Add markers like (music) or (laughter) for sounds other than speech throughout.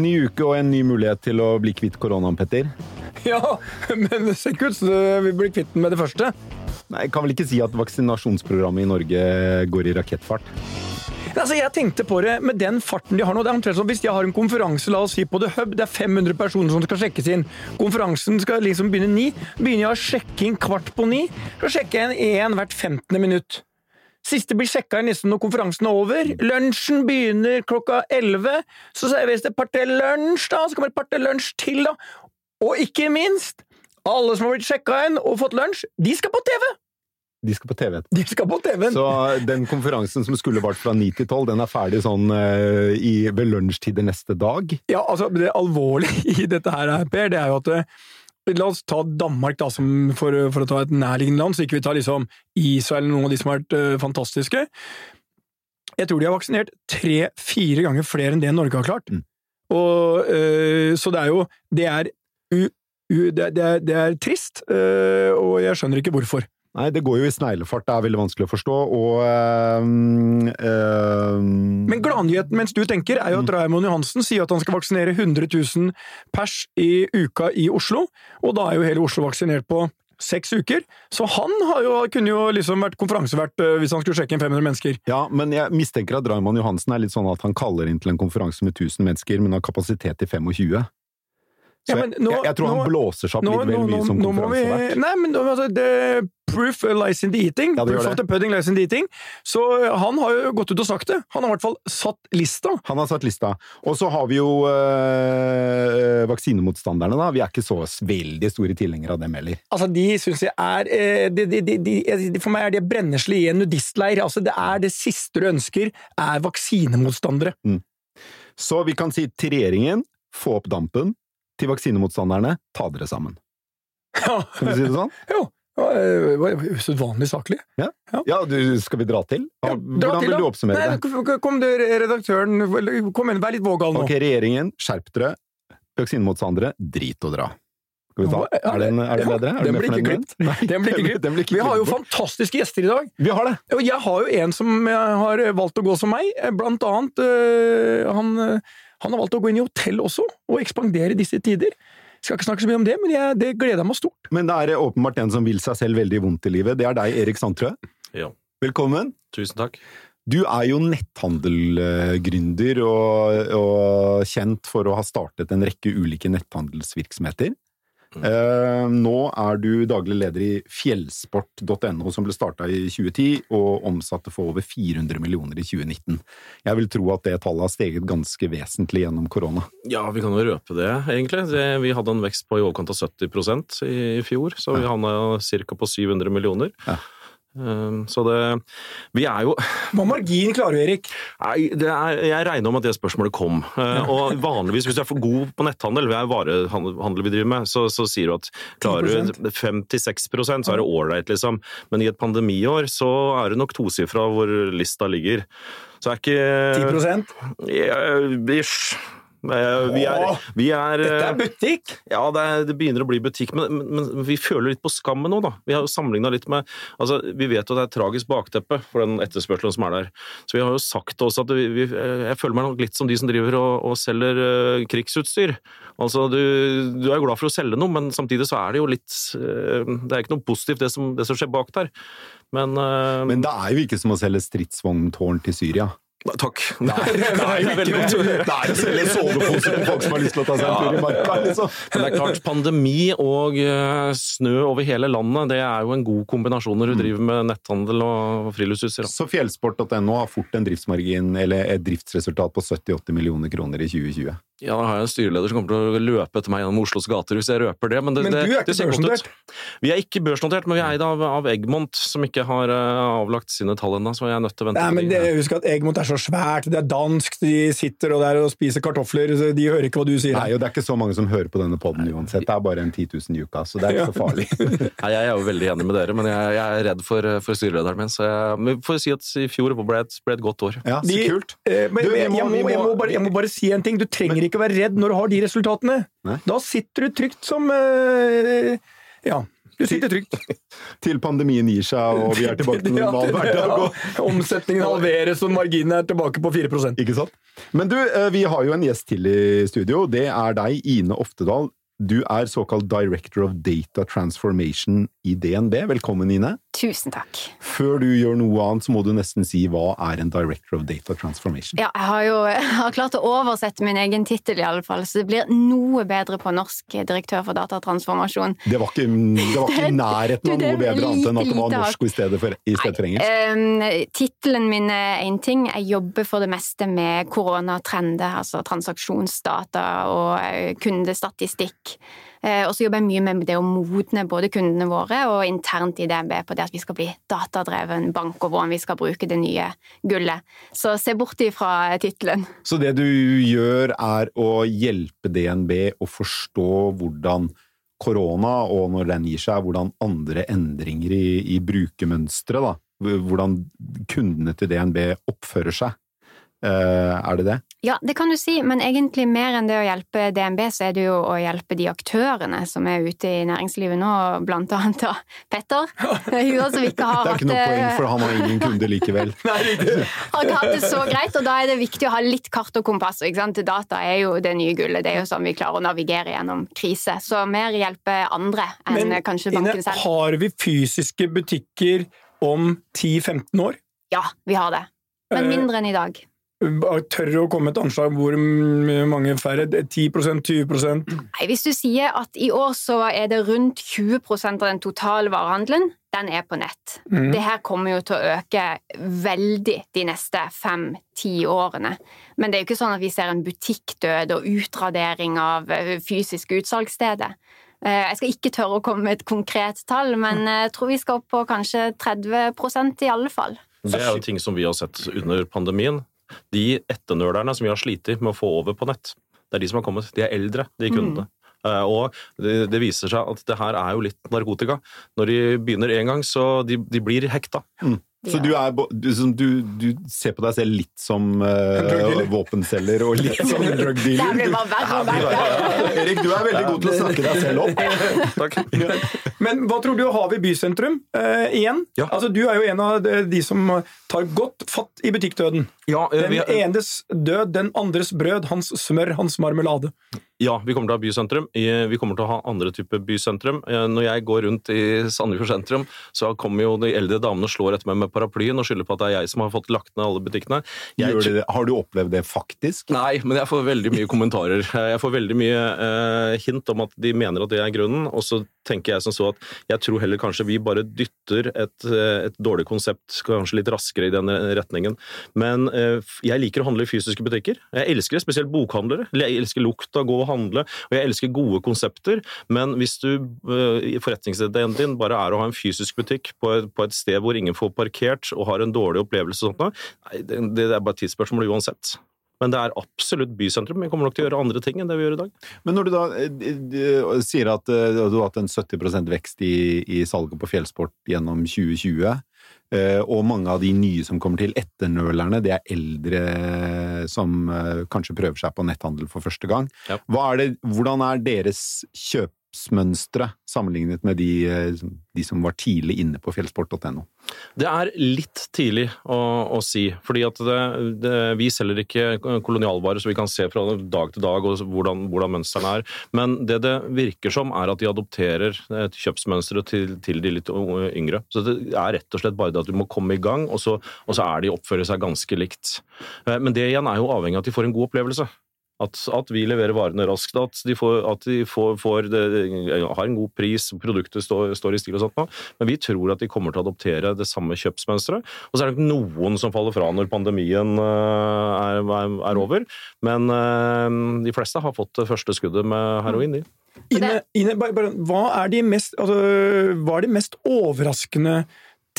Ny uke og en ny mulighet til å bli kvitt koronaen, Petter. (laughs) Ja, men det ser ikke ut som vi blir kvitt den med det første. Nei, Jeg kan vel ikke si at vaksinasjonsprogrammet i Norge går i rakettfart. Altså, jeg tenkte på det med den farten de har nå. det er omtrent som Hvis de har en konferanse la oss si på The Hub, det er 500 personer som skal sjekkes inn. Konferansen skal liksom begynne ni. Begynner jeg å sjekke inn kvart på ni, så sjekker jeg en én hvert 15. minutt. Siste blir sjekka inn nesten når konferansen er over. Lunsjen begynner klokka 11. Så serveres det et par-tre lunsj, da. Så kommer det et par-tre lunsj til, da. Og ikke minst, alle som har blitt sjekka inn og fått lunsj, de skal på TV! De skal på TV. De skal på TV-en! Så den konferansen som skulle vart fra 9 til 12, den er ferdig sånn uh, i, ved lunsjtider neste dag. Ja, altså, Det alvorlige i dette her, Per, det er jo at eh, La oss ta Danmark da, som for, for å ta et nærliggende land, så ikke vi tar liksom Israel eller noen av de som har vært uh, fantastiske. Jeg tror de har vaksinert tre-fire ganger flere enn det Norge har klart. Mm. Og, uh, så det er jo Det er, u, u, det, det er, det er trist, uh, og jeg skjønner ikke hvorfor. Nei, det går jo i sneglefart. Det er veldig vanskelig å forstå, og øh, øh, Men gladnyheten mens du tenker, er jo at Raymond Johansen sier at han skal vaksinere 100 000 pers i uka i Oslo, og da er jo hele Oslo vaksinert på seks uker. Så han jo, kunne jo liksom vært konferansevert øh, hvis han skulle sjekke inn 500 mennesker. Ja, men jeg mistenker at Raymond Johansen er litt sånn at han kaller inn til en konferanse med 1000 mennesker, men har kapasitet til 25. Så Ja, nå- jeg, jeg tror han blåser seg opp Nå, litt vel mye som nå konferansevert. Nei, men altså, det, proof lies in the eating. Ja, proof of the pudding lies in the eating. Så han har jo gått ut og sagt det. Han har i hvert fall satt lista. Han har satt lista. Og så har vi jo øh, vaksinemotstanderne, da. Vi er ikke så veldig store tilhengere av dem heller. Altså, De syns jeg er eh, de, de, de, de, For meg er det brennesle i en nudistleir. Altså, det er det siste du ønsker, er vaksinemotstandere. Så vi kan si til regjeringen, få opp dampen. Til vaksinemotstanderne, ta dere sammen. Ja, Kan vi si det sånn? (laughs) jo. Usedvanlig saklig. Ja, du, skal vi dra til? Ja, Hvordan til, vil du oppsummere Nei, det? kom- du, redaktøren. Kom igjen, vær litt vågal nå. Ok, regjeringen, skjerp dere. Vaksinemotstandere, drit og dra. Skal vi ta? Ja, Er den, er den ja, bedre? Er den blir ikke klipt. den? Blir ikke ikke Vi har jo fantastiske gjester i dag. Vi har det! Og jeg har jo en som eh, har valgt å gå som meg. eh, Blant annet han, han har valgt å gå inn i hotell også, og ekspandere disse tider. Skal ikke snakke så mye om det, men jeg, det gleder jeg meg stort. Men det er åpenbart en som vil seg selv veldig vondt i livet. Det er deg, Erik Sandtrø. Ja. Velkommen. Tusen takk. Du er jo netthandelgründer og, og kjent for å ha startet en rekke ulike netthandelsvirksomheter. Eh, nå er du daglig leder i fjellsport.no, som ble starta i 2010 og omsatte for over 400 millioner i 2019. Jeg vil tro at det tallet har steget ganske vesentlig gjennom korona. Ja, vi kan jo røpe det, egentlig. Det, vi hadde en vekst på i overkant av 70% i fjor, så vi havna ca. på 700 millioner. Ja. Um, Så det Vi er jo Hva margin klarer du, Erik? Nei, det er, jeg regner om at det spørsmålet kom. Eh, Og vanligvis, hvis du er for god på netthandel, det er varehandel vi driver med, så, så sier du at klarer du 5-6 så er det ålreit, liksom. Men i et pandemiår så er det nok tosifra hvor lista ligger. Så er ikke 10 Ja, Ish. Eh, Vi er, vi er Dette eh, er butikk! ja, det, er, det begynner å bli butikk, men, men, vi føler litt på skammen nå, da. Vi har jo sammenligna litt med altså, Vi vet jo det er et tragisk bakteppe for den etterspørselen som er der. Så vi har jo sagt også at vi, vi, jeg føler meg nok litt som de som driver og, og selger uh, krigsutstyr. Altså, du, du er jo glad for å selge noe, men samtidig så er det jo litt uh, Det er ikke noe positivt, det som, det som skjer bak der. Men, uh, Men det er jo ikke som å selge stridsvogntårn til Syria. Takk. Det er, det er jo veldig godt. Det er å selge sovepose til folk som har lyst til å ta seg en tur i marka, liksom. Men det er klart, pandemi og eh, snø over hele landet, det er jo en god kombinasjon når du driver med netthandel og friluftsutstyr. Så fjellsport.no har fort en driftsmargin, eller et driftsresultat på 70-80 millioner kroner i 2020. Ja, da har jeg en styreleder som kommer til å løpe etter meg gjennom Oslos gater hvis jeg røper det. Men, det, Men du er ikke børsnotert. Vi er ikke børsnotert, men vi er eid av, av Egmont, som ikke har eh, avlagt sine tall ennå, så jeg er nødt til å vente. Nei, men de. det, Husk at Egmont er så svært, det er dansk, de sitter og der og spiser kartofler, de hører ikke hva du sier. Nei, og det er ikke så mange som hører på denne poden uansett. Det er bare en 10 000 i uka, så det er ikke så farlig. (laughs) Nei, jeg er jo veldig enig med dere, men jeg, jeg er redd for, for styrelederen min. Så jeg, men vi får si at i fjor ble et, ble et godt år. Ja, så De- kult. Eh, men, Du, vi jeg, må- må, må- bare, jeg må bare si en ting. Du trenger ikke å være redd når du har de resultatene. Nei. Da sitter du trygt som øh, Ja. Du sitter trygt. (laughs) Til pandemien gir seg og vi er tilbake til (laughs) normal hverdag. Ja, (laughs) Omsetningen halveres og marginen er tilbake på 4% ikke sant? Men du, eh, vi har jo en gjest til i studio. Det er deg, Ine Oftedal. Du er såkalt Director of Data Transformation i DNB. Velkommen, Ine. Tusen takk. Før du gjør noe annet, så må du nesten si hva er en Director of Data Transformation? Ja, jeg har jo jeg har klart å oversette min egen tittel, fall, så det blir noe bedre på norsk direktør for datatransformasjon. Det var ikke, det var ikke (laughs) nærheten av noe bedre annet enn at det var norsk i stedet for, i stedet for engelsk. Um, Tittelen min er én ting. Jeg jobber for det meste med koronatrender, altså transaksjonsdata og eh, kundestatistikk. Eh, Og så jobber jeg mye med det å modne både kundene våre og internt i DNB på det at vi skal bli datadreven bank, og hvordan vi skal bruke det nye gullet. Så se bort ifra tittelen. Så det du gjør er å hjelpe DNB å forstå hvordan korona, og når den gir seg, hvordan andre endringer i, i brukermønsteret, da, hvordan kundene til DNB oppfører seg. Eh, er det det? Ja, det kan du si, men egentlig mer enn det å hjelpe DNB, så er det jo å hjelpe de aktørene som er ute i næringslivet nå, blant annet da Petter. (laughs) Hun som ikke har Det er ikke noe poeng, for han har ingen kunde likevel. (laughs) har ikke hatt det så greit, og da er det viktig å ha litt kart og kompass. ikke sant? Data er jo det nye gullet, det er jo sånn vi klarer å navigere gjennom krise. Så mer hjelpe andre enn Men kanskje banken selv. har vi fysiske butikker om 10-15 år? Ja, vi har det. Men Eh, mindre enn i dag. Tør å komme et anslag hvor mange færre? 10% 20% Nei, Hvis du sier at i år så er det rundt 20 av den totale varehandelen, den er på nett. Mm. Det her kommer jo til å øke veldig de neste fem-ti årene. Men det er jo ikke sånn at vi ser en butikkdød og utradering av eh, fysiske utsalgssteder. Eh, Jeg skal ikke tørre å komme med et konkret tall, men eh, jeg tror vi skal opp på kanskje 30% i alle fall. Det er jo ting som vi har sett under pandemien. De etternølerne som vi har slitt med å få over på nett, det er de som har kommet. De er eldre, de kundene. Eh, Og det, det viser seg at det her er jo litt narkotika. Når de begynner én gang, så de, de blir hekta. Så du, er, du, du, du ser på deg selv litt som uh, våpenselger og litt som drug Det her blir dealer? verre. Erik, du er veldig god til å snakke deg selv opp. (laughs) Takk. Men hva tror du har vi i bysentrum? uh, igjen, Ja. altså, du er jo en av de- de som tar godt fatt i butikkdøden. Ja, eh, Den vi, enes død, den andres brød, hans smør, hans marmelade. ja, vi kommer til å ha bysentrum. Vi kommer til å ha andre typer bysentrum. Eh, Når jeg går rundt i Sandefjord sentrum, så kommer jo de eldre damene og slår etter meg med paraplyen og skylder på at det er jeg som har fått lagt ned alle butikkene. Jeg Gjør det? Har du opplevd det faktisk? Nei, men jeg får veldig mye kommentarer. (laughs) Jeg får veldig mye uh, hint om at de mener at det er grunnen, og så tenker jeg som så at jeg tror heller kanskje vi bare dytter et, et dårlig konsept kanskje litt raskere i den retningen. Men f- jeg liker å handle i fysiske butikker. Jeg elsker det, spesielt bokhandlere. Jeg elsker lukta, gå og handle, og jeg elsker gode konsepter. Men hvis du eh, i forretningsideen din bare er å ha en fysisk butikk på et, på et sted hvor ingen får parkert og har en dårlig opplevelse og sånt, nei, det, det er bare et tidsspørsmål uansett. Men det er absolutt bysentrum. Vi kommer nok til å gjøre andre ting enn det vi gjør i dag. Men når du da eh, eh, sier at eh, du har hatt en 70 vekst i, i salget på fjellsport gjennom 2020, eh, og mange av de nye som kommer til, etternølerne, det er eldre som eh, kanskje prøver seg på netthandel for første gang. Ja. Hva er det, hvordan er deres kjøpsmønstre sammenlignet med de, eh, de som var tidlig inne på fjellsport.no? Det er litt tidlig å, å si, fordi det, det, vi selger ikke kolonialvarer så vi kan se fra dag til dag hvordan, hvordan mønstrene er. Men det det virker som, er at de adopterer et kjøpsmønster til, til de litt yngre. Så det er rett og slett bare det at du må komme i gang, og så, og så er de oppfører seg ganske likt. Eh, Men det igjen er jo avhengig av at de får en god opplevelse. At, at vi leverer varene raskt, at de, får, at de får, får det, har en god pris, produktet står, står i stil og sånt. nå. Men vi tror at de kommer til å adoptere det samme kjøpsmønsteret. Og så er det nok noen som faller fra når pandemien eh, er, er, er over. Men eh, de fleste har fått det første skuddet med heroin, de. Ine, Ine hva, er de mest, altså, hva er de mest overraskende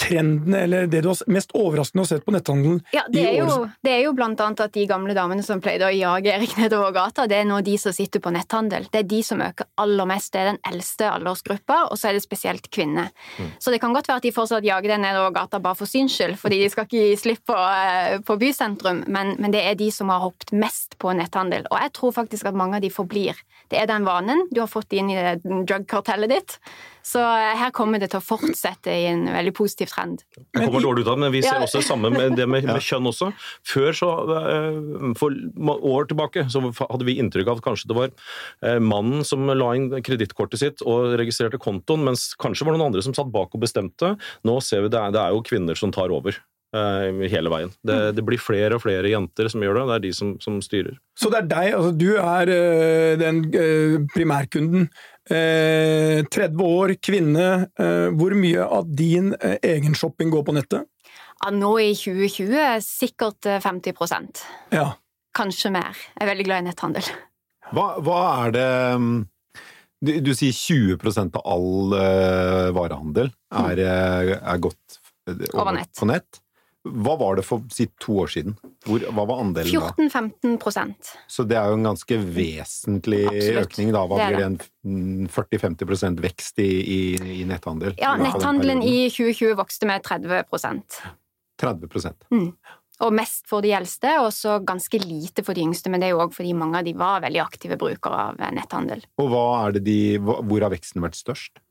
trendene, eller det du har mest overraskende har sett på netthandelen Ja, det i er, jo, det er jo blant annet at de gamle damene som pleide å jage Erik nedover gata, det er nå de som sitter på netthandel. Det er de som øker aller mest. Det er den eldste aldersgruppa, og så er det spesielt kvinner. Så det kan godt være at de fortsatt jager den nedover gata bare for syns skyld, fordi de skal ikke gi slipp på, eh, på bysentrum, men, men det er de som har hoppet mest på netthandel. Og jeg tror faktisk at mange av de forblir. Det er den vanen. Du har fått inn i drug-kartellet ditt. Så eh, her kommer det til å fortsette i en veldig positiv trend. Jeg kommer dårlig ut av det, men vi ser også det samme med det med, med kjønn også. Før så, eh, for år tilbake, så hadde vi inntrykk av at kanskje det var eh, mannen som la inn kredittkortet sitt og registrerte kontoen, mens kanskje var det noen andre som satt bak og bestemte. Nå ser vi det er, det er jo kvinner som tar over. Hele veien. Det, det blir flere og flere jenter som gjør det, det er de som, som styrer. Så det er deg, altså du er den primærkunden. Eh, 30 år, kvinne. Eh, hvor mye av din eh, egen shopping går på nettet? Ja, nå i 2020 sikkert eh, 50% Ja. Kanskje mer. Jeg er veldig glad i netthandel. Hva, hva er det mm, du, du sier 20 av all uh, varehandel er, eh, er gått over, Over nett. på nett. Hva var det for si, to år siden? Hvor, hva var andelen da? 14-15% Så det er jo en ganske vesentlig Absolutt. økning. Da. Hva Det blir det? En mm, 40-50 vekst i, i, i netthandel? Ja, netthandelen i 2020 vokste med 30 30 Og mest for de eldste, og så ganske lite for de yngste. Men det er jo òg fordi mange av de var veldig aktive brukere av netthandel. Og de, hvor har veksten vært størst?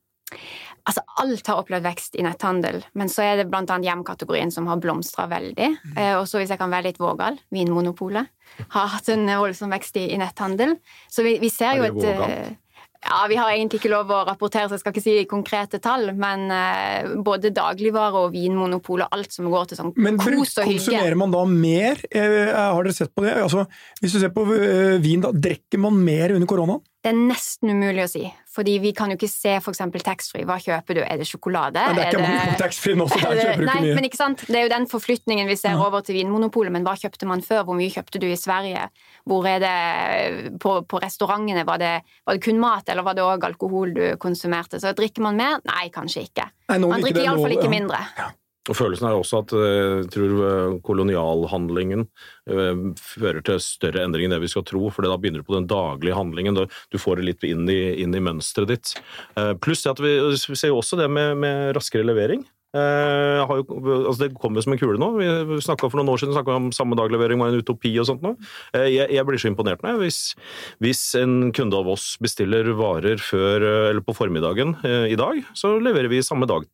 Altså, alt har opplevd vekst i netthandel, men så er det annet hjemkategorien som har blomstra veldig. Eh, og så, hvis jeg kan være litt vågal, Vinmonopolet har hatt en voldsom vekst i, i netthandel. Så vi, vi ser Er jo et vågalt? eh, Ja, vi har egentlig ikke lov å rapportere, så jeg skal ikke si konkrete tall, men eh, både dagligvare og Vinmonopol og alt som går til sånn Men bruk- kos og hygge konsumerer man da mer? Eh, har dere sett på det? Altså, hvis du ser på eh, vin, da, drikker man mer under koronaen? Det er nesten umulig å si, fordi vi kan jo ikke se eksempel taxfree. Hva kjøper du? Er det sjokolade? Men det er ikke på taxfree nå, så der er kjøper du ikke mye. men ikke sant? Det er jo den forflytningen vi ser over til Vinmonopolet, men hva kjøpte man før? Hvor mye kjøpte du i Sverige? Hvor er det på, på restaurantene? Var det, var det kun mat, eller var det òg alkohol du konsumerte? Så drikker man mer? Nei, kanskje ikke. Nei, Man drikker det iallfall ikke ja. Og Følelsen er også at eh, jeg tror eh, kolonialhandlingen eh, fører til større endring enn det vi skal tro, for da begynner du på den daglige handlingen. Du får det litt inn i, inn i mønsteret ditt. Eh, Pluss at vi, vi ser jo også det med, med raskere levering. Eh, jo, altså det kommer som en kule nå. Vi For noen år siden snakka om samme daglevering var en utopi og sånt. nå. Eh, jeg, jeg blir så imponert nå. Hvis, hvis en kunde av oss bestiller varer før, eh, på formiddagen eh, i dag, så leverer vi samme dag.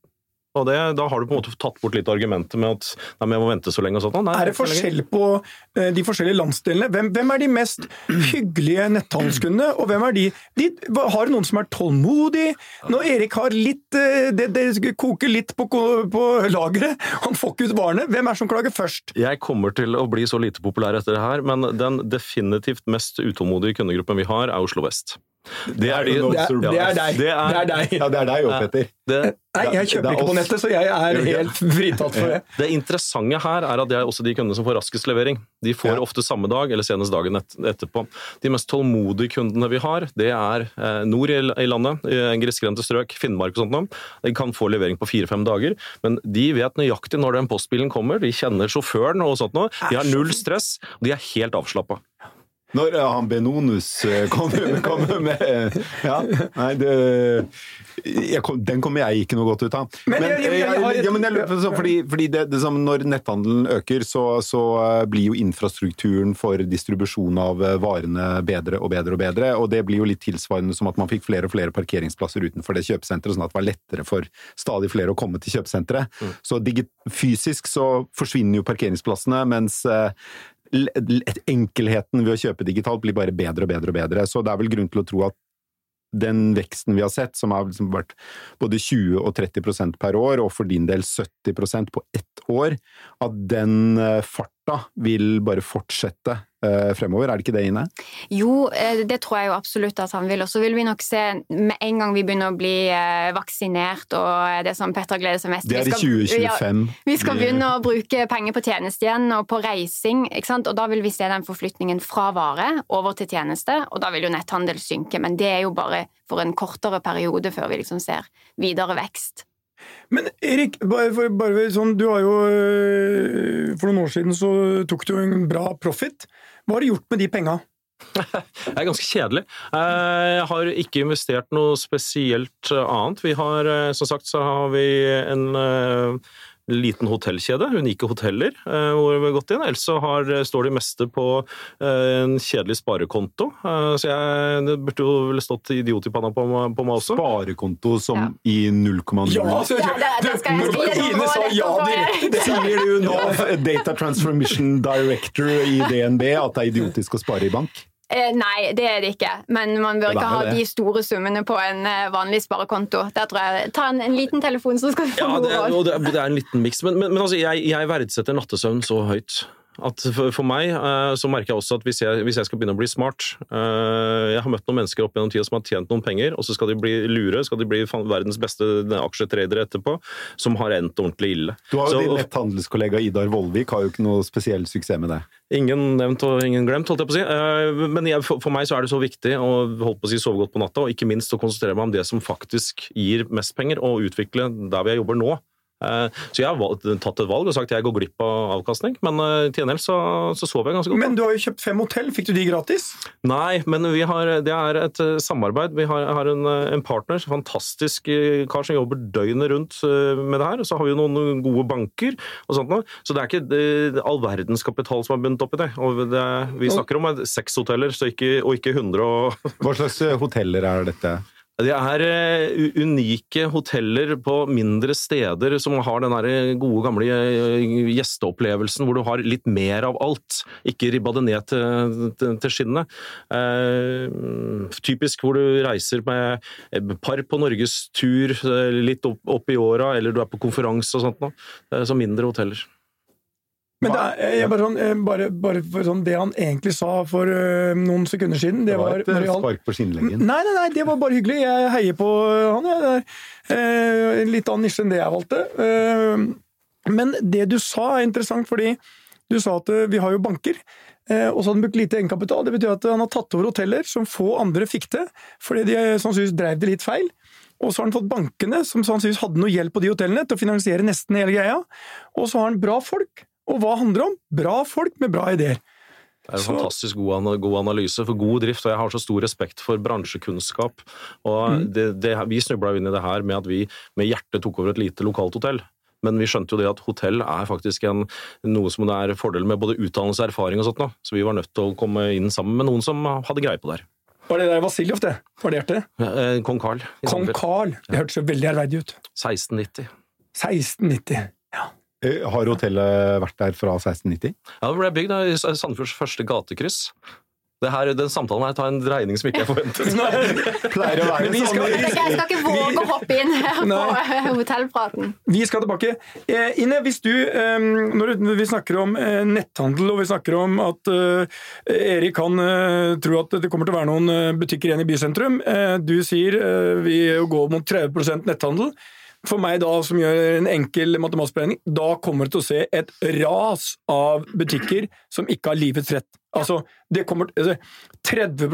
Og det, Da har du på en måte tatt bort litt argumentet med at nei, jeg må vente så lenge. og sånt. Nei, Er det forskjell på eh, de forskjellige landsdelene? Hvem, hvem er de mest hyggelige netthandelskundene, og hvem er de, de Har noen som er tålmodig? Når Erik har litt eh, Det, det koker litt på, på lageret, han får ikke ut varene, hvem er det som klager først? Jeg kommer til å bli så lite populær etter det her, men den definitivt mest utålmodige kundegruppen vi har, er Oslo vest. Det er, de, Det er, det er deg. Det Det er, deg. Ja, det er deg òg, Petter. det, Nei, jeg er kjøper ikke på nettet, så jeg er (laughs) helt fritatt for det. det interessante her er at det er også de kundene som får raskest levering. De får Ja. ofte samme dag, eller senest dagen et, etterpå. De mest tålmodige kundene vi har, det er eh, nord i, i landet, i grisgrendte strøk, Finnmark og sånt noe. De kan få levering på fire-fem dager, men de vet nøyaktig når den postbilen kommer. De kjenner sjåføren og sånt noe. De har null stress, og de er helt avslappa. Når eh, han Benonus eh, kommer, (laughs) kom med Ja, nei, det kom, Den kommer jeg ikke noe godt ut av. Men jeg- jeg- jeg ja, men jeg lurer på sånn, fordi, fordi det, det som Når netthandelen øker, så, så eh, blir jo infrastrukturen for distribusjon av eh, varene bedre og bedre og bedre. Og det blir jo litt tilsvarende som at man fikk flere og flere parkeringsplasser utenfor det kjøpesenteret, sånn at det var lettere for stadig flere å komme til kjøpesenteret. Så digi- fysisk så forsvinner jo parkeringsplassene, mens eh, enkelheten ved å kjøpe digitalt blir bare bedre og bedre og bedre. Så det er vel grunn til å tro at den veksten vi har sett, som har liksom vært både 20 og 30% per år, og for din del 70% på ett år, at den eh, farta vil bare fortsette fremover. Er det ikke det, Ine? Jo, eh, det tror jeg jo absolutt at han vil. Og så vil vi nok se med en gang vi begynner å bli eh, vaksinert og det som Petter gleder seg mest Det er i skal- ja, Vi skal begynne å bruke penger på tjeneste igjen, og på reising. Og da vil vi se den forflytningen fra vare over til tjeneste, og da vil jo netthandel synke. Men det er jo bare for en kortere periode før vi liksom ser videre vekst. Men Erik, bare, bare sånn, du har jo øh, For noen år siden så tok du en bra profit. Hva har du gjort med de penga? (laughs) Det er ganske kjedelig. Eh, Jeg har ikke investert noe spesielt eh, annet. Vi har, eh, som sagt, så har vi en liten hotellkjede, unike hoteller, eh, hvor vi har gått inn. Ellers så har, står de meste på eh, en kjedelig sparekonto. Eh, Så jeg det burde jo vel stått idiot i panna på, på meg også. Sparekonto som Ja. i 0,0 Ja, altså, Ja, det- det skal jeg skrive! Ine sa ja direkte. Det sier du nå. (laughs) Data Transformation Director i DNB at det er idiotisk å spare i bank. Eh, nei, det er det ikke. Men man bør ikke ha det. de store summene på en eh, vanlig sparekonto. Der tror jeg, Ta en, en liten telefon, så skal du få Ja, det, er- det er en liten miks. Men, men, men altså, jeg, jeg verdsetter nattesøvn så høyt. At for, meg eh, så merker jeg også at hvis jeg, hvis jeg skal begynne å bli smart eh, Jeg har møtt noen mennesker opp gjennom tida som har tjent noen penger, og så skal de bli lure, skal de bli verdens beste aksjetradere etterpå, som har endt ordentlig ille. Du har jo Så- din netthandelskollega Idar Vollvik har jo ikke noe spesiell suksess med det. Ingen nevnt og ingen glemt, holdt jeg på å si. Eh, Men jeg, for, for meg så er det så viktig å holdt på å si, sove godt på natta, og ikke minst å konsentrere meg om det som faktisk gir mest penger, og utvikle der hvor jeg jobber nå. Eh, Så jeg har valgt, tatt et valg og sagt at jeg går glipp av avkastning, men eh, til gjengjeld så, så sover jeg ganske godt. Men du har jo kjøpt fem hotell. Fikk du de gratis? Nei, men vi har, det er et eh, samarbeid. Vi har, har en, en partner, fantastisk kar som jobber døgnet rundt med det her. Og så har vi jo noen gode banker og sånt noe. Så det er ikke det, all verdens kapital som er bundet opp i det. Og det, vi snakker om er seks hoteller, så ikke, og ikke 100 og Hva slags hoteller er dette? Det er eh, unike hoteller på mindre steder som har den gode, gamle eh, gjesteopplevelsen hvor du har litt mer av alt. Ikke ribba det ned til, til, skinnet. Eh, typisk hvor du reiser med par på norgestur eh, litt opp, opp i åra, eller du er på konferanse og sånt noe. Så mindre hoteller. Men er, jeg bare sånn, eh, bare, bare for sånn, det han egentlig sa for uh, noen sekunder siden Det Det var var, et eh, spark på skinnleggen. Nei, nei, nei, det var bare hyggelig. Jeg heier på han. Jeg. En litt annen nisje enn det jeg valgte. Uh, men det du sa er interessant, fordi du sa at vi har jo banker. Og så har han brukt lite egenkapital. Det betyr at han har tatt over hoteller som få andre fikk til, fordi de sannsynligvis drev det litt feil. Og så har han fått bankene, som sannsynligvis hadde noe hjelp på de hotellene, til å finansiere nesten hele greia. Og så har han bra folk. Og hva handler det om? Bra folk med bra ideer. Det er en Så- fantastisk god, god analyse for god drift, og jeg har så stor respekt for bransjekunnskap. Og Mm. det, det, vi snubla jo inn i det her med at vi med hjertet tok over et lite lokalt hotell. Men vi skjønte jo det at hotell er faktisk en, noe som det er fordel med både utdannelse og erfaring og sånt nå. Så vi var nødt til å komme inn sammen med noen som hadde greie på det her. Var det der Vasiljov, det? Var det hjertet? Eh, Kong Karl. Kong Karl! Det hørtes så veldig ærverdig ut. 1690. 1690. Eh, Har hotellet vært der fra 1690? Ja, det ble bygd i Sandefjords første gatekryss. Det her, den samtalen her tar en dreining som ikke er forventet. (laughs) Pleier å være vi skal- sånn. Jeg skal, ikke våge å hoppe inn her på Nei. eh, hotellpraten. Vi skal tilbake. Eh, Ine, hvis du, eh, når vi snakker om eh, netthandel, og vi snakker om at eh, Erik kan eh, tror at det kommer til å være noen eh, butikker igjen i bysentrum. Eh, du sier eh, vi går mot 30% netthandel. For meg da, som gjør en enkel matematisk beregning, da kommer du til å se et ras av butikker som ikke har livets rett. Altså, det kommer altså, 30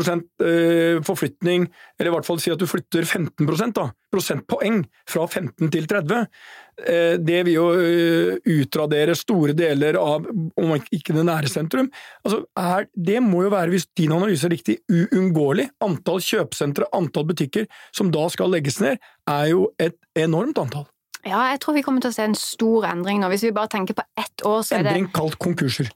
eh, forflytning, eller i hvert fall si at du flytter 15 da, prosentpoeng fra 15 til 30. Eh, Det vil jo eh, utradere store deler av, om ikke det nære sentrum. Altså, er, det må jo være, hvis din analyse er riktig, uunngåelig. Antall kjøpesentre, antall butikker som da skal legges ned, er jo et enormt antall. Ja, jeg tror vi kommer til å se en stor endring nå. Hvis vi bare tenker på ett år, så er det Endring kalt konkurser.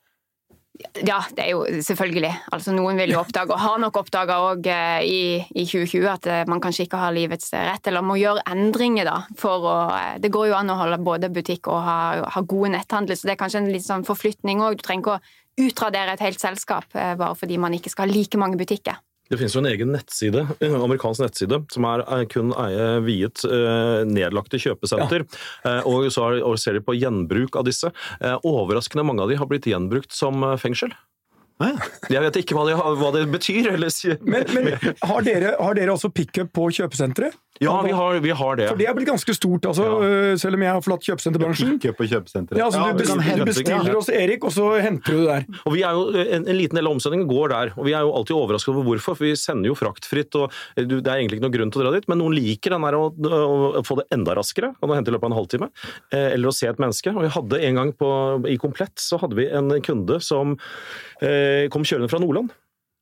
Ja, det er jo selvfølgelig. Altså, noen vil jo oppdage, og har nok oppdaga òg i, i 2020, at eh, man kanskje ikke har livets rett, eller må gjøre endringer, da. For å eh, Det går jo an å holde både butikk og ha, ha gode netthandler, så det er kanskje en litt sånn forflytning òg. Du trenger ikke å utradere et helt selskap eh, bare fordi man ikke skal ha like mange butikker. Det finnes jo en egen nettside, en amerikansk nettside som er er kun eie viet eh, nedlagte kjøpesenter. Ja. og så ser de på gjenbruk av disse. Eh, overraskende mange av de har blitt gjenbrukt som eh, fengsel. Ja. Jeg vet ikke hva det, hva det betyr. Men, men har, dere, har dere også pickup på kjøpesenteret? ja, vi har, vi har det. For det er blitt ganske stort, altså, Ja. øh, selv om jeg har forlatt kjøpesenterbransjen. På kjøpesenteret. Ja, altså, du, det du bestiller hos Erik, og så henter du det der. Og vi er jo, en, en liten del av omsetningen går der, og vi er jo alltid overrasket over hvorfor, for vi sender jo fraktfritt, og det er egentlig ikke noen grunn til å dra dit, men noen liker den der å, å få det enda raskere, og nå hente i løpet av en halvtime, eh, eller å se et menneske. Og vi hadde en gang på, i Komplett, så hadde vi en kunde som eh, kom kjørende fra Nordland.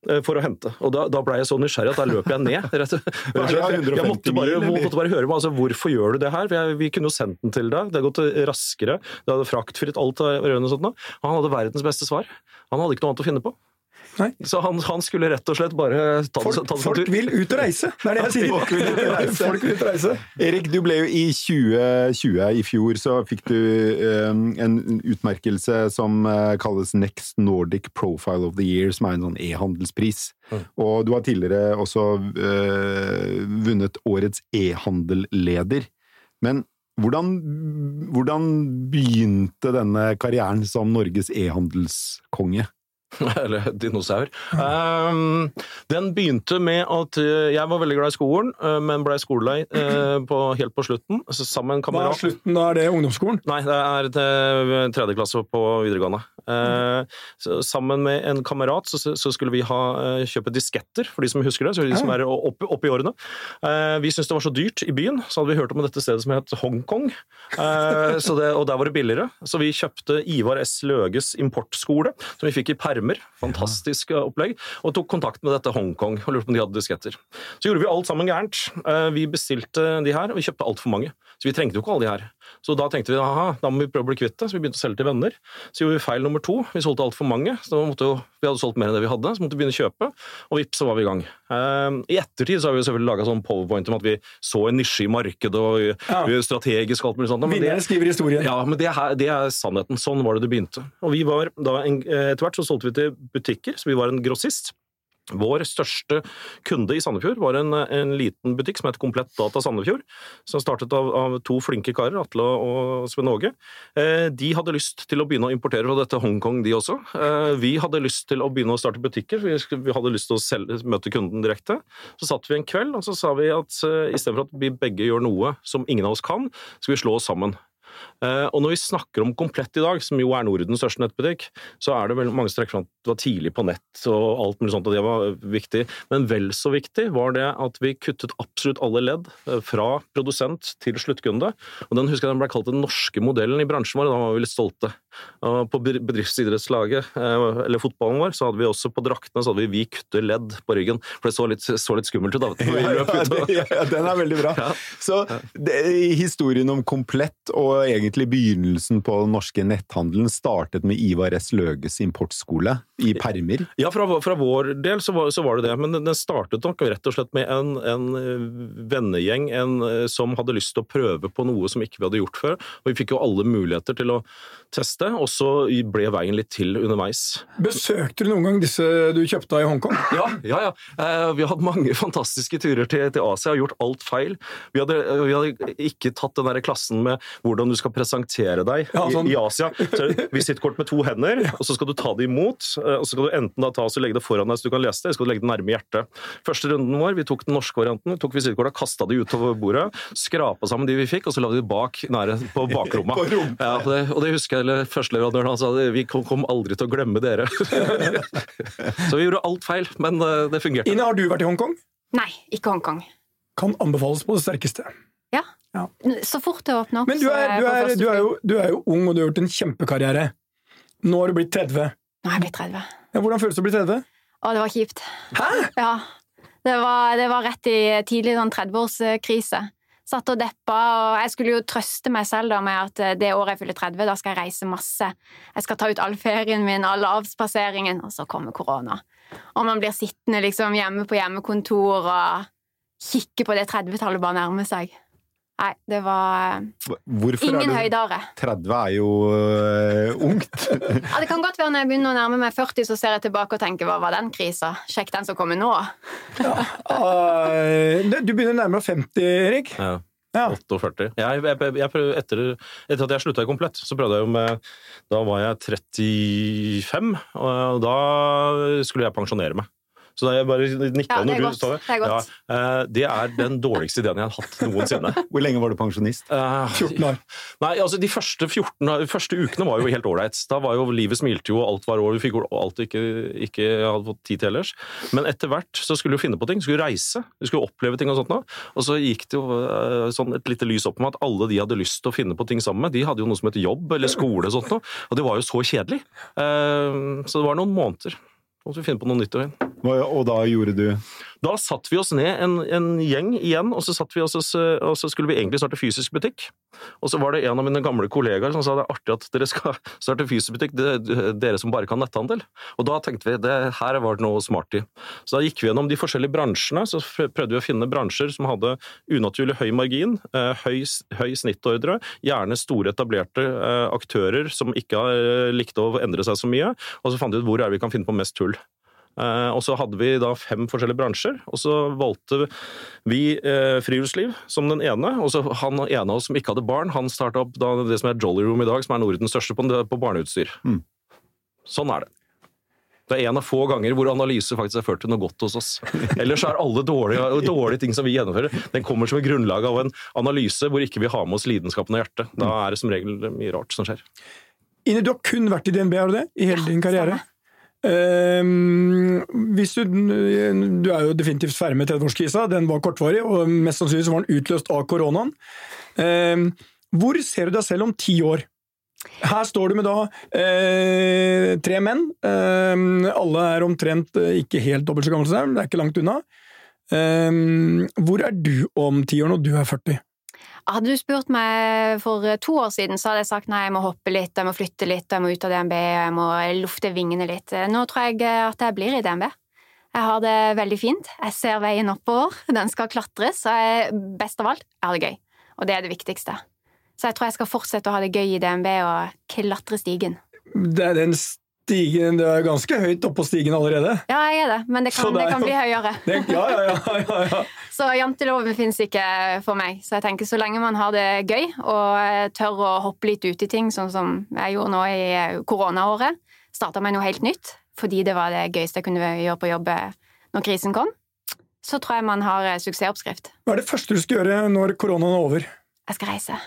eh, for å hente. Og da, da ble jeg så nysgjerrig at da løp jeg ned. Rett, og slett. Ja, 150 jeg måtte bare, måtte bare høre meg, altså, hvorfor gjør du det her? For jeg, vi kunne jo sendt den til deg, det hadde gått raskere, det hadde fraktfritt alt av rørene og sånt. Og han hadde verdens beste svar. Han hadde ikke noe annet å finne på. Nei. Så han, han skulle rett og slett bare ta, Folk, ta det folk tur. vil ut og reise, det er det jeg sier. Folk vil ut og reise. (laughs) Folk vil ut og reise. Erik, du ble jo i 2020, i fjor, så fikk du um, en utmerkelse som uh, kalles Next Nordic Profile of the Year, som er en sånn e-handelspris. Og du har tidligere også uh, vunnet årets e-handelleder. Men hvordan, hvordan begynte denne karrieren som Norges e-handelskonge? (laughs) Eller dinosaur. Um, den begynte med at uh, jeg var veldig glad i skolen, uh, men blei skolelei uh, på, helt på slutten. Så sammen med en Hva er slutten? Da er det ungdomsskolen? Nei, det er til tredje klasse på videregående. Eh, så sammen med en kamerat så, så skulle vi ha, uh, kjøpe disketter, for de som husker det. så de som er oppe opp i årene. Uh, vi syntes det var så dyrt i byen, så hadde vi hørt om dette stedet som het Hongkong. Eh, og der var det billigere. Så vi kjøpte Ivar S. Løges importskole, som vi fikk i permer. Fantastisk opplegg. Og tok kontakt med dette Hongkong og lurte på om de hadde disketter. Så gjorde vi alt sammen gærent. Eh, vi bestilte de her, og vi kjøpte altfor mange. Så vi trengte jo ikke alle de her. Så da tenkte vi aha, da må vi prøve å bli kvitt det, så vi begynte å selge til venner. Så gjorde vi feil nummer to. Vi solgte altfor mange. så måtte jo, Vi hadde solgt mer enn det vi hadde, så måtte vi begynne å kjøpe. Og vips, så var vi i gang. Eh, I ettertid så har vi jo selvfølgelig laga sånn powerpoint om at vi så en nisje i markedet og vi, Ja. vi strategisk og alt mulig sånt. men det- skriver historien. ja, men det er, det er sannheten. Sånn var det det begynte. Og vi var da en, Etter hvert så solgte vi til butikker, så vi var en grossist. Vår største kunde i Sandefjord var en, en liten butikk som het Komplett Data Sandefjord. Som startet av, av to flinke karer, Atle og Sven Åge. Eh, de hadde lyst til å begynne å importere fra dette Hongkong, de også. Eh, vi hadde lyst til å begynne å starte butikker. Vi, vi hadde lyst til å selge, møte kunden direkte. Så satt vi en kveld og så sa vi at eh, istedenfor at vi begge gjør noe som ingen av oss kan, skal vi slå oss sammen. Eh, og når vi snakker om Komplett i dag, som jo er Nordens største nettbutikk, så er det vel mange strekk trekker fram at det var tidlig på nett og alt mulig sånt, og det var viktig. Men vel så viktig var det at vi kuttet absolutt alle ledd, eh, fra produsent til sluttkunde. Og den husker jeg den ble kalt den norske modellen i bransjen vår, og da var vi litt stolte. Og på bedriftsidrettslaget, eh, eller fotballen vår, så hadde vi også på draktene så hadde vi 'vi kutter ledd' på ryggen. For det så litt, så litt skummelt ut da. Ja, ja, den er veldig bra. (laughs) Så det, historien om Komplett og egentlig begynnelsen på den norske netthandelen startet med Ivar S. Løges importskole i permer. Ja, fra, fra vår del så var, så var det det, men den- startet nok rett og slett med en, en eh, vennegjeng en, eh, som hadde lyst til å prøve på noe som ikke vi hadde gjort før. Og vi fikk jo alle muligheter til å teste, og så ble veien litt til underveis. Besøkte du noen gang disse du kjøpte av i Hongkong? Ja, ja, ja. Eh, Vi har hatt mange (laughs) fantastiske turer til, til Asia og gjort alt feil. Vi hadde, vi hadde ikke tatt den der klassen med hvordan du skal presentere deg Ja, sånn. i, i Asia. Så er det visittkort med to hender, og så skal du ta det imot. eh, Og så skal du enten da ta og legge det foran deg så du kan lese det, eller skal du legge det nærme hjertet. Første runden vår, vi tok den norske varianten, vi tok visittkortet, kasta de utover bordet, skrapa sammen de vi fikk, og så la vi de bak nære på (laughs) bakrommet. På. Ja, og, det, og det husker jeg, eller førsteleverandøren han sa, vi kom, kom aldri til å glemme dere. (laughs) så vi gjorde alt feil, men eh, det fungerte. Ine, har du vært i Hongkong? Nei, ikke Hongkong. Kan anbefales på det sterkeste. Ja. Ja. Så fort det åpner opp, Men du er, du, er, du, er jo, du er jo ung, og du har gjort en kjempekarriere. Nå har du blitt 30. Nå er jeg blitt 30. Ja, hvordan føles det å bli 30? Å, det var kjipt. Hæ?! Ja. Det var, det var rett i tidlig sånn 30-årskrise. Satt og deppa, og jeg skulle jo trøste meg selv da med at eh, det året jeg fyller 30, da skal jeg reise masse. Jeg skal ta ut all ferien min, all avspaseringen, og så kommer korona. Og man blir sittende liksom hjemme på hjemmekontor og kikke på det 30-tallet bare nærme seg. Nei, det var Hvorfor ingen er høydare. 30 er jo uh, ungt. (laughs) Ja, det kan godt være når jeg begynner å nærme meg 40, så ser jeg tilbake og tenker hva var den krisa? Sjekk den som kommer nå. Ah, Du begynner nærmere 50, Erik. Ja. Ja. 48. Jeg, jeg, jeg, jeg prøvde, etter, etter at jeg slutta i Komplett, så prøvde jeg jo med Da var jeg 35, og da skulle jeg pensjonere meg. Så da jeg bare nikka Ja, når du sa det. Det er godt. Ja, eh, det er den dårligste ideen jeg har hatt noensinne. (laughs) Hvor lenge var du pensjonist? Eh, 14 år. Nei, altså De første 14, de første ukene var jo helt ålreit. Da var jo livet smilte jo, og alt var over. Vi fikk alt vi ikke, ikke hadde fått tid til ellers. Men etter hvert så skulle vi finne på ting. Du skulle reise. Vi skulle oppleve ting og sånt. Noe. Og så gikk det jo eh, sånn et lite lys opp med at alle de hadde lyst til å finne på ting sammen med, de hadde jo noe som het jobb eller skole og sånt noe. Og det var jo så kjedelig. Eh, Så det var noen måneder. Så måtte vi finne på noe nytt. igjen. Og da gjorde du Da satte vi oss ned en, en gjeng igjen, og så, vi oss, og så skulle vi egentlig starte fysisk butikk. Og så var det en av mine gamle kollegaer som sa det er artig at dere skal (laughs) starte fysisk butikk, det, dere som bare kan netthandel. Og da tenkte vi det her var det noe smart i. Så da gikk vi gjennom de forskjellige bransjene, så prøvde vi å finne bransjer som hadde unaturlig høy margin, eh, høy, høy snittordre, gjerne store etablerte eh, aktører som ikke eh, likte å endre seg så mye, og så fant vi ut hvor er vi kan finne på mest tull. Eh, og så hadde vi da fem forskjellige bransjer, og så valgte vi eh, friluftsliv som den ene. Og så han ene av oss som ikke hadde barn, han starta opp da det som er Jolly Room i dag, som er Nordens største på, på barneutstyr. Mm. Sånn er det. Det er en av få ganger hvor analyse faktisk har ført til noe godt hos oss. Ellers er alle dårlige, dårlige ting som vi gjennomfører, den kommer som et grunnlag av en analyse hvor ikke vi har med oss lidenskapen og hjertet. Da er det som regel mye rart som skjer. Ine, du har kun vært i DNB, har du det? I hele din karriere? Ehm, hvis du, du er jo definitivt ferdig med 30-årskrisa, den var kortvarig, og mest sannsynlig var den utløst av koronaen. Ehm, hvor ser du deg selv om ti år? Her står du med da eh, tre menn. Eh, alle er omtrent eh, ikke helt dobbelt så gamle som deg, men det er ikke langt unna. Ehm, hvor er du om ti år når du er 40? Hadde du spurt meg for to år siden, så hadde jeg sagt nei, jeg må hoppe litt, jeg må flytte litt, jeg må ut av DNB, jeg må lufte vingene litt. Nå tror jeg at jeg blir i DNB. Jeg har det veldig fint. Jeg ser veien oppover. Den skal klatres. Og jeg, best av alt, jeg har det gøy. Og det er det viktigste. Så jeg tror jeg skal fortsette å ha det gøy i DNB og klatre stigen. Det er den stigen Det er ganske høyt oppå stigen allerede. Ja, jeg er det, men det kan, det det kan bli høyere. (laughs) Det, ja, ja, ja, ja, ja. (laughs) Så janteloven fins ikke for meg. Så jeg tenker så lenge man har det gøy og tør å hoppe litt ut i ting, sånn som jeg gjorde nå i koronaåret, starta med noe helt nytt fordi det var det gøyeste jeg kunne gjøre på jobb når krisen kom, så tror jeg man har suksessoppskrift. Hva er det første du skal gjøre når koronaen er over? Jeg skal reise.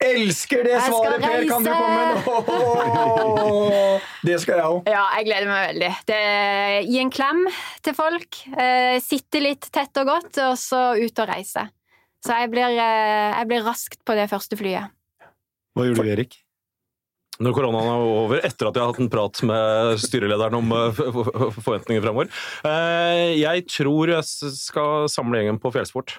Elsker det svaret, Per! Kan du komme med Åh, (laughs) Det skal jeg òg. Ja, jeg gleder meg veldig. Det, gi en klem til folk, eh, sitte litt tett og godt, og så ut og reise. Så jeg blir, eh, jeg blir raskt på det første flyet. Hva gjorde du, Erik? Når koronaen er over, etter at jeg har hatt en prat med styrelederen om eh, forventninger fremover. Eh, Jeg tror jeg skal samle gjengen på fjellsport.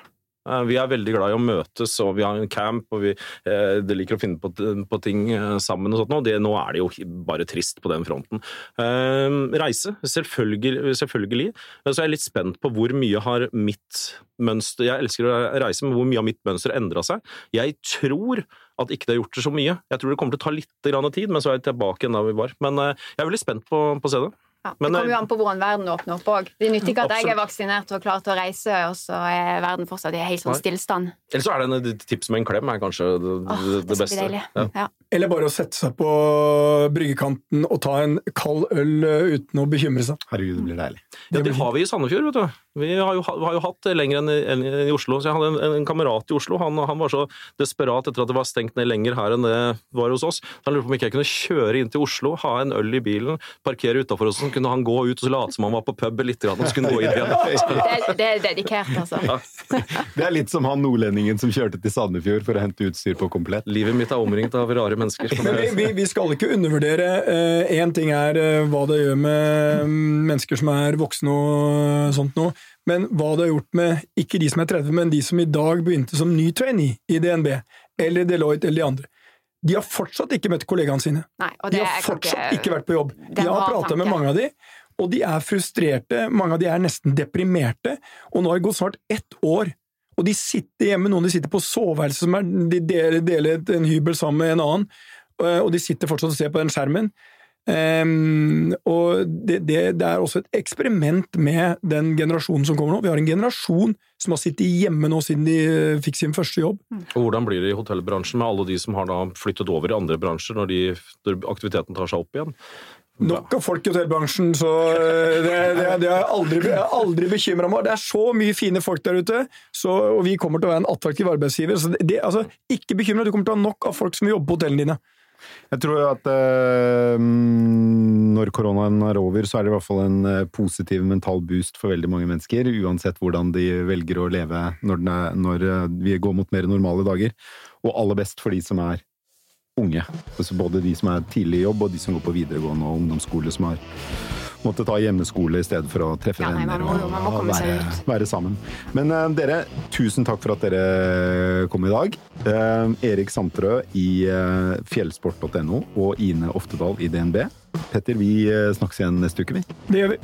Eh, Vi er veldig glad i å møtes, og vi har en camp, og vi eh, liker å finne på, på ting eh, sammen. og sånt. Og det, nå er det jo bare trist på den fronten. Eh, Reise, selvfølgelig. selvfølgelig. Men Så er jeg litt spent på hvor mye har mitt mønster Jeg elsker å reise, men hvor mye har mitt mønster endra seg? Jeg tror at ikke det har gjort det så mye. Jeg tror det kommer til å ta litt tid, men så er jeg tilbake igjen da vi var. Men eh, jeg er veldig spent på, på å se det. Ja, det kommer jo eh, an på hvordan verden åpner opp òg. Det nytter ikke at jeg er vaksinert og klar til å reise, og så er verden fortsatt i helt sånn stillstand. Eller så er det en et tips med en klem er kanskje det, Åh, det, det det beste. Ja. Ja. Eller bare å sette seg på bryggekanten og ta en kald øl eh, uten å bekymre seg. Herregud, det blir deilig. Ja, det har vi i Sandefjord, vet du. Vi har jo, vi har jo hatt det lenger enn i, enn i Oslo. Så jeg hadde en, en kamerat i Oslo. Han, han var så desperat etter at det var stengt ned lenger her enn det var hos oss. Han lurte på om ikke jeg kunne kjøre inn til Oslo, ha en øl i bilen, parkere utafor oss, så kunne han gå ut og så late som han var på puben litt, grann, og så kunne han gå inn igjen. (laughs) Det, det er dedikert, altså. (laughs) Det er litt som han nordlendingen som kjørte til Sandefjord for å hente utstyr på komplett. Livet mitt er omringet av rare mennesker. Men vi, vi, vi skal ikke undervurdere Én ting er eh, hva det gjør med mm, mennesker som er voksne og sånt noe, men hva det har gjort med ikke de som er 30, men de som i dag begynte som ny trainee i DNB, eller Deloitte eller de andre. De har fortsatt ikke møtt kollegaene sine. Nei, og De har fortsatt ikke vært på jobb. Den Jeg har prata med mange av de, og de er frustrerte. Mange av de er nesten deprimerte. Og nå har det gått snart ett år, og de sitter hjemme. Noen de sitter på soveværelset, som er, de deler, deler en hybel sammen med en annen, eh, og de sitter fortsatt og ser på den skjermen. Ehm, og det, det, det er også et eksperiment med den generasjonen som kommer nå. Vi har en generasjon som har sittet hjemme nå siden de eh, fikk sin første jobb. Og hvordan blir det i hotellbransjen med alle de som har da flyttet over i andre bransjer når, de, når aktiviteten tar seg opp igjen? Nok av folk i hotellbransjen, så eh, det, det, det har jeg aldri, jeg har aldri bekymra meg Det er så mye fine folk der ute, så, og vi kommer til å være en attraktiv arbeidsgiver. Så det, det, altså, ikke bekymra, du kommer til å ha nok av folk som vil jobbe på hotellene dine. Jeg tror at eh, mm, når koronaen er over, så er det i hvert fall en eh, positiv mental boost for veldig mange mennesker, uansett hvordan de velger å leve når, er, når eh, vi går mot mer normale dager. Og aller best for de som er unge. Altså både de som er tidlig i jobb, og de som går på videregående og ungdomsskole, som har måtte ta hjemmeskole i stedet for å treffe Ja, nei, venner må og være, være sammen. Men uh, dere, tusen takk for at dere kom i dag. Uh, Erik Santrø i uh, fjellsport.no og Ine Oftedal i DNB. Petter, vi eh, snakkes igjen neste uke, vi. Det gjør vi.